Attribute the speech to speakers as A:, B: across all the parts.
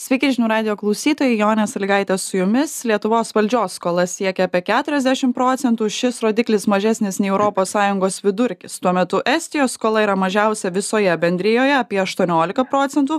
A: sveiki žinių radijo klausytojai jonė salygaitė su jumis. Lietuvos valdžios skola siekia apie keturiasdešim procentų šis rodiklis mažesnis nei europos sąjungos vidurkis. Tuo metu estijos skola yra mažiausia visoje bendrijoje apie aštuoniolika procentų.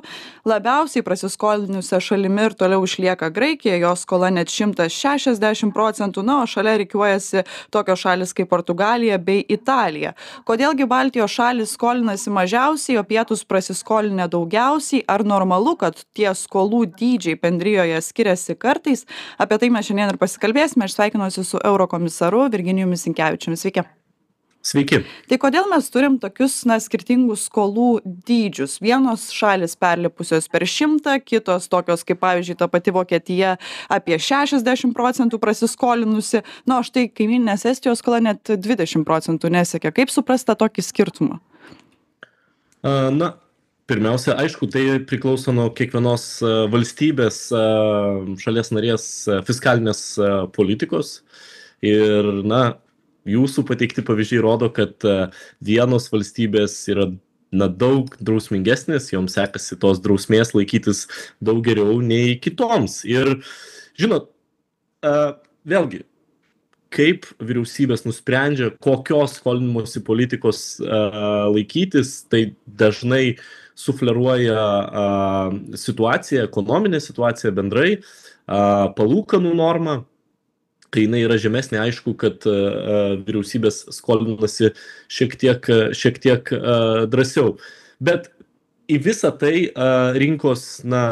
A: Labiausiai prasiskolinusia šalimi ir toliau išlieka graikija jos skola net šimtas šešiasdešim procentų na o šalia rikiuojasi tokios šalys kaip portugalija bei italija. Kodėl gi baltijos šalys skolinasi mažiausiai o pietūs prasiskolinę daugiausiai? Ar normalu kad tie skolų skolų dydžiai bendrijoje skiriasi kartais apie tai mes šiandien ir pasikalbėsime aš sveikinuosi su eurokomisaru virginijumi sinkevičiumi sveiki
B: Sveiki.
A: Tai kodėl mes turim tokius na, skirtingus skolų dydžius? Vienos šalis perlipusios per šimtą, kitos tokios kaip pavyzdžiui ta pati Vokietija apie 60 procentų prasiskolinusi, na, o štai kaiminės Estijos skola net 20 procentų nesiekia. Kaip suprasta tokį skirtumą?
B: Na, pirmiausia aišku tai priklauso nuo kiekvienos e, valstybės e, šalies narės e, fiskalinės politikos. Ir na jūsų pateikti pavyzdžiai rodo kad vienos valstybės yra na daug drausmingesnės joms sekasi tos drausmės laikytis daug geriau nei kitoms. Ir žinot vėlgi kaip vyriausybės nusprendžia kokios skolinimosi politikos laikytis tai dažnai sufleruoja situaciją ekonominę situaciją bendrai palūkanų normą kai jinai yra žemesnė aišku kad vyriausybės skolinasi šiek tiek šiek tiek drąsiau. Bet į visa tai rinkos na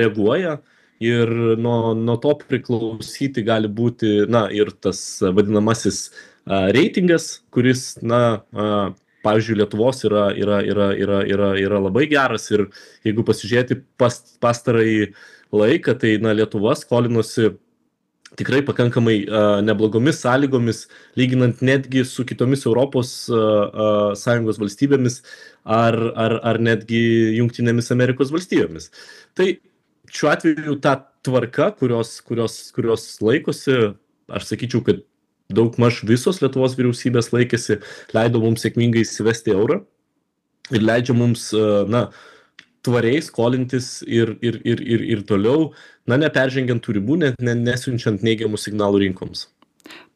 B: reaguoja ir nuo nuo to priklausyti gali būti na ir tas vadinamasis reitingas kuris na pavyzdžiui lietuvos yra yra yra yra yra yra labai geras ir jeigu pasižiūrėti pas pastarąjį laiką tai na lietuva skolinosi tikrai pakankamai neblogomis sąlygomis lyginant netgi su kitomis europos sąjungos valstybėmis ar ar ar netgi jungtinėmis amerikos valstijomis. Tai šiuo atveju ta tvarka kurios kurios kurios laikosi aš sakyčiau kad daugmaž visos lietuvos vyriausybės laikėsi leido mums sėkmingai įsivesti eurą ir leidžia mums na tvariai skolintis ir ir ir ir ir toliau na neperžengiant tų ribų net ne nesiunčiant neigiamų signalų rinkoms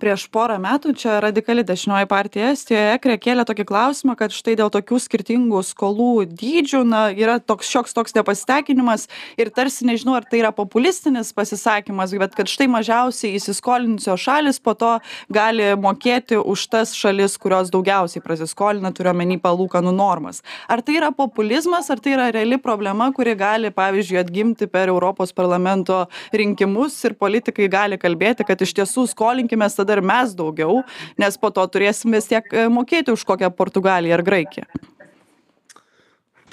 A: prieš porą metų čia radikali dešinioji partija estijoje ekre kėlė tokį klausimą kad štai dėl tokių skirtingų skolų dydžių na yra toks šioks toks nepasitenkinimas ir tarsi nežinau ar tai yra populistinis pasisakymas bet kad štai mažiausiai įsiskolinusios šalys po to gali mokėti už tas šalis kurios daugiausiai prasiskolina turiu omeny palūkanų normas. Ar tai yra populizmas ar tai yra reali problema kuri gali pavyzdžiui atgimti per europos parlamento rinkimus ir politikai gali kalbėti kad iš tiesų skolinkimės tada ir mes daugiau nes po to turėsim vis tiek e, mokėti už kokią portugaliją ar graikiją.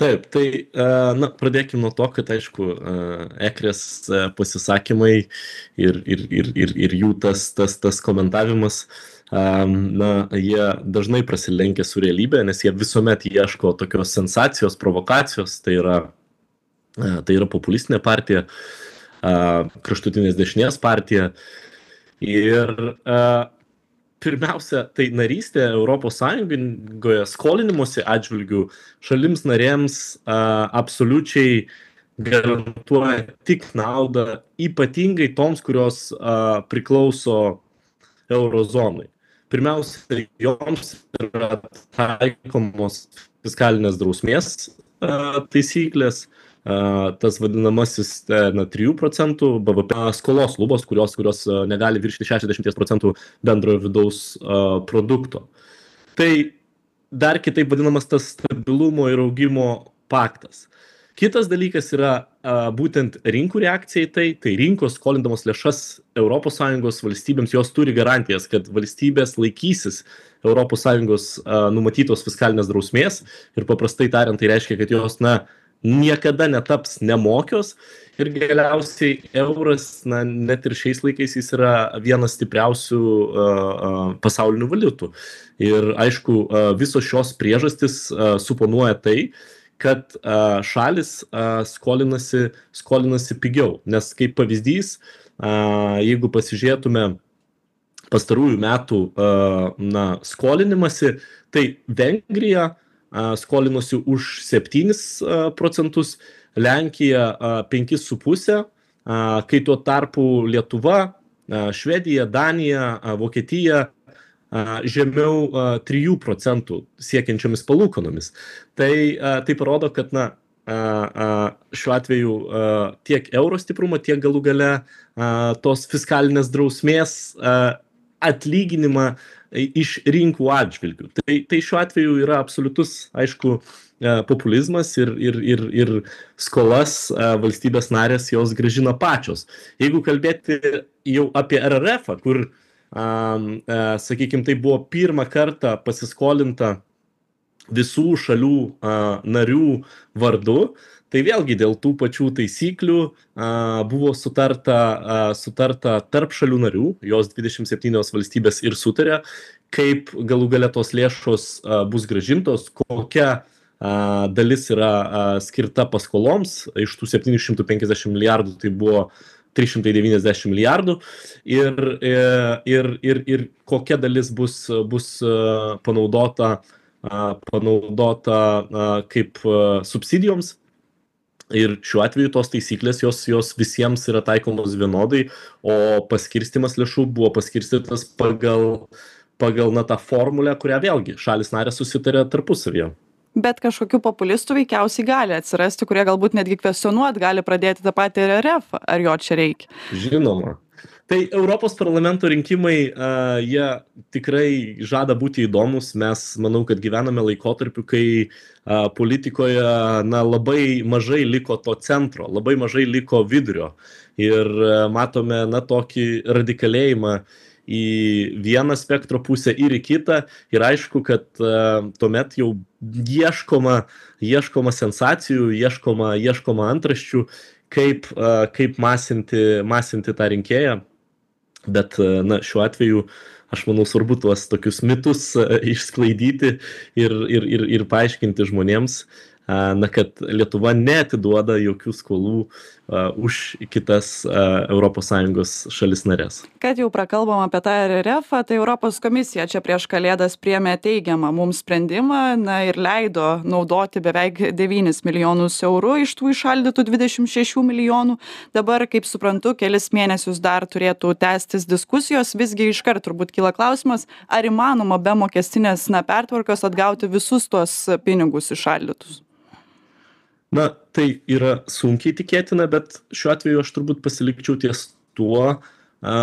B: Taip, tai na, pradėkime nuo to, kad aišku, ekrės pasisakymai ir, ir, ir, ir, ir jų tas, tas, tas komentavimas, na, jie dažnai prasilenkia su realybė, nes jie visuomet ieško tokios sensacijos, provokacijos, tai yra, tai yra populistinė partija, kraštutinės dešinės partija, ir a, pirmiausia tai narystė europos sąjungoje skolinimosi atžvilgiu šalims narėms a, absoliučiai garantuoja tik naudą ypatingai toms kurios a, priklauso euro zonai pirmiausia joms yra taikomos fiskalinės drausmės a, taisyklės tas vadinamasis na trijų procentų bvp skolos lubos kurios kurios negali viršyti šešiasdešimties procentų bendrojo vidaus produkto. Tai dar kitaip vadinamas tas stabilumo ir augimo paktas. Kitas dalykas yra a būtent rinkų reakcija į tai. Tai rinkos skolindamos lėšas sąjungos valstybėms jos turi garantijas kad valstybės laikysis a numatytos fiskalinės drausmės. Ir paprastai tariant tai reiškia kad jos na niekada netaps nemokios ir galiausiai euras na net ir šiais laikais jis yra vienas stipriausių a pasaulinių valiutų. Ir aišku a visos šios priežastys a suponuoja tai kad a šalys a skolinasi skolinasi pigiau. Nes kaip pavyzdys a jeigu pasižiūrėtume pastarųjų metų a na skolinimąsi tai vengrija a skolinosi už septynis procentus lenkija penkis su puse kai tuo tarpu lietuva švedija danija vokietija žemiau trijų procentų siekiančiomis palūkanomis. Tai tai parodo kad na šiuo atveju tiek euro stiprumo, tiek galų gale tos fiskalinės drausmės atlyginimą iš rinkų atžvilgių. Tai, tai šiuo atveju yra absoliutus, aišku, populizmas ir, ir, ir, ir skolas valstybės narės jos gražina pačios. Jeigu kalbėti jau apie RRF, kur, sakykime, tai buvo pirmą kartą pasiskolinta visų šalių narių vardu, tai vėlgi dėl tų pačių taisyklių a, buvo sutarta, a, sutarta tarp šalių narių, jos 27 valstybės ir sutarė, kaip galų galia tos lėšos a, bus gražintos, kokia a, dalis yra a, skirta paskoloms, iš tų 750 milijardų tai buvo 390 milijardų ir, e, ir, ir, ir kokia dalis bus, bus panaudota panaudota kaip subsidijoms. Ir šiuo atveju tos taisyklės jos, jos visiems yra taikomos vienodai, o paskirstimas lėšų buvo paskirstytas pagal, pagal na, tą formulę, kurią vėlgi šalis narės susitarė tarpusavyje.
A: Bet kažkokių populistų veikiausiai gali atsirasti, kurie galbūt netgi kvestionuot gali pradėti tą patį RRF, ar jo čia reikia.
B: Žinoma, tai europos parlamento rinkimai a jie tikrai žada būti įdomūs mes manau kad gyvename laikotarpiu kai a politikoje na labai mažai liko to centro labai mažai liko vidurio. Ir matome na tokį radikalėjimą į vieną spektro pusę ir į kitą. Ir aišku kad tuomet jau ieškoma ieškoma sensacijų ieškoma ieškoma antraščių kaip kaip masinti masinti tą rinkėją bet na šiuo atveju aš manau svarbu tuos tokius mitus išsklaidyti ir ir ir ir paaiškinti žmonėms na kad lietuva neatiduoda jokių skolų už kitas sąjungos šalis nares
A: kad jau prakalbom apie tą rrfą tai europos komisija čia prieš kalėdas priėmė teigiamą mums sprendimą na ir leido naudoti beveik devynis milijonus eurų iš tų dvidešim šešių milijonų. Dabar kaip suprantu kelis mėnesius dar turėtų tęstis diskusijos. Visgi iškart turbūt kyla klausimas ar įmanoma be mokestinės na pertvarkos atgauti visus tuos pinigus įšaldytus
B: na tai yra sunkiai tikėtina bet šiuo atveju aš turbūt pasilikčiau ties tuo a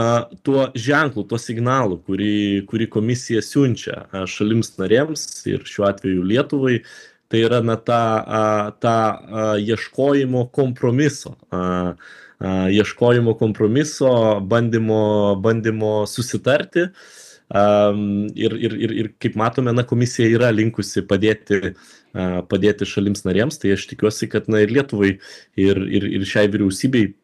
B: tuo ženklu tuo signalu kurį kurį komisija siunčia šalims narėms ir šiuo atveju lietuvai. Tai yra na tą a tą a ieškojimo kompromiso a a ieškojimo kompromiso bandymo bandymo susitarti am ir ir ir ir kaip matome na komisija yra linkusi padėti a padėti šalims narėms. Tai aš tikiuosi kad na ir lietuvai ir ir ir šiai vyriausybei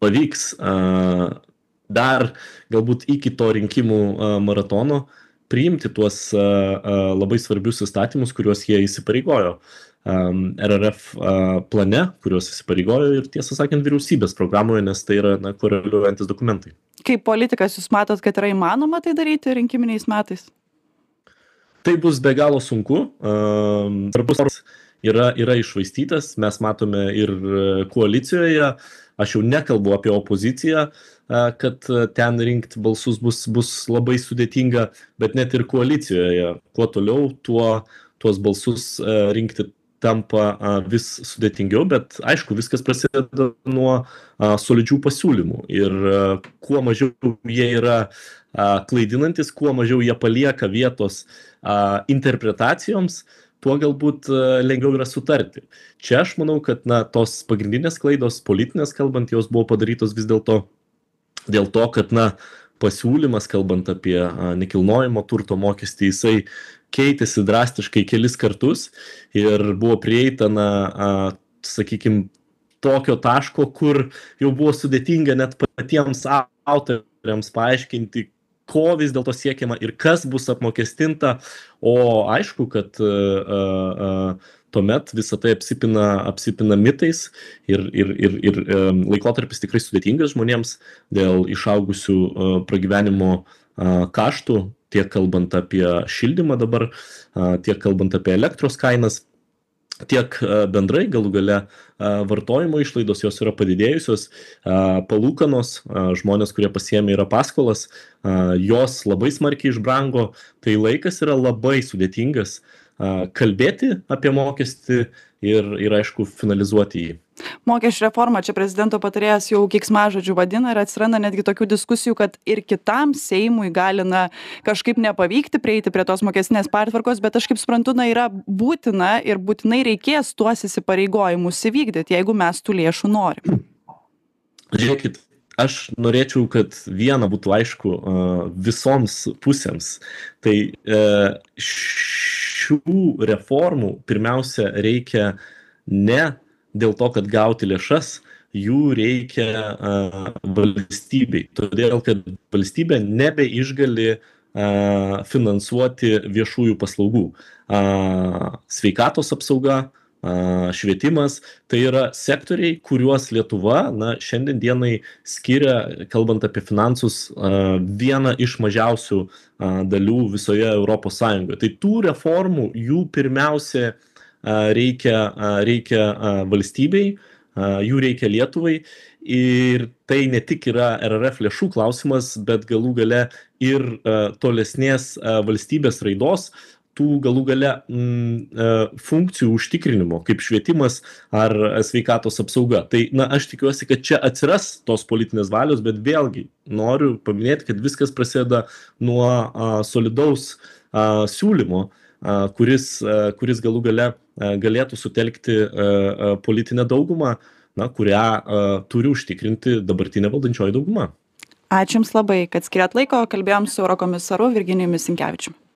B: pavyks a dar galbūt iki to rinkimų a maratono priimti tuos a a labai svarbius įstatymus kuriuos jie įsipareigojo. Am rrf a plane kuriuos įsipareigojo ir tiesą sakant vyriausybės programoje nes tai yra na koreliuojantys dokumentai
A: kaip politikas jūs matot kad yra įmanoma tai daryti rinkiminiais metais?
B: Tai bus be galo sunku. Am svarbus yra yra iššvaistytas. Mes matome ir koalicijoje. Aš jau nekalbu apie opoziciją a kad ten rinkt balsus bus bus labai sudėtinga bet net ir koalicijoje. Kuo toliau tuo tuos balsus rinkti tampa vis sudėtingiau bet aišku viskas prasideda nuo solidžių pasiūlymų. Ir kuo mažiau jie yra a klaidinantys kuo mažiau jie palieka vietos interpretacijoms tuo galbūt lengviau yra sutarti. Čia aš manau kad na tos pagrindinės klaidos politinės kalbant jos buvo padarytos vis dėlto dėl to kad na pasiūlymas kalbant apie nekilnojamo turto mokestį jisai keitėsi drastiškai kelis kartus ir buvo prieita na a sakykim tokio taško kur jau buvo sudėtinga net patiems autoriams paaiškinti ko vis dėlto siekiama ir kas bus apmokestinta. O aišku kad a a tuomet visa tai apsipina apsipina mitais ir ir ir ir laikotarpis tikrai sudėtingas žmonėms dėl išaugusių pragyvenimo kaštų tiek kalbant apie šildymą dabar tiek kalbant apie elektros kainas tiek bendrai galų gale vartojimo išlaidos jos yra padidėjusios palūkanos žmonės kurie pasiėmę yra paskolas jos labai smarkiai išbrango tai laikas yra labai sudėtingas kalbėti apie mokestį ir ir aišku finalizuoti jį.
A: Mokesčių reformą čia prezidento patarėjas jau keiksmažodžiu vadina ir atsiranda netgi tokių diskusijų kad ir kitam seimui gali na kažkaip nepavykti prieiti prie tos mokestinės pertvarkos bet aš kaip suprantu na yra būtina ir būtinai reikės tuos įsipareigojimus įvykdyt jeigu mes tų lėšų norim.
B: Žiūrėkit aš norėčiau kad viena būtų aišku visoms pusėms. Tai e, šių reformų pirmiausia reikia ne dėl to kad gauti lėšas jų reikia valstybei. Todėl kad valstybė nebeišgali finansuoti viešųjų paslaugų. Sveikatos apsauga švietimas. Tai yra sektoriai kuriuos lietuva na šiandien dienai skiria kalbant apie finansus vieną iš mažiausių dalių visoje europos sąjungoje. Tai tų reformų jų pirmiausia reikia reikia valstybei jų reikia lietuvai. Ir tai ne tik yra rrf lėšų klausimas bet galų gale ir tolesnės valstybės raidos tų galų gale mm, funkcijų užtikrinimo kaip švietimas ar sveikatos apsauga tai na aš tikiuosi kad čia atsiras tos politinės valios bet vėlgi noriu paminėt kad viskas prasideda nuo solidaus siūlymo kuris, kuris galų gale galėtų sutelkti politinę daugumą, na, kurią turi užtikrinti dabartinė valdančioji dauguma.
A: Ačiū Jums labai, kad skiriat laiko, kalbėjom su Eurokomisaru Virginijumi Sinkevičiu.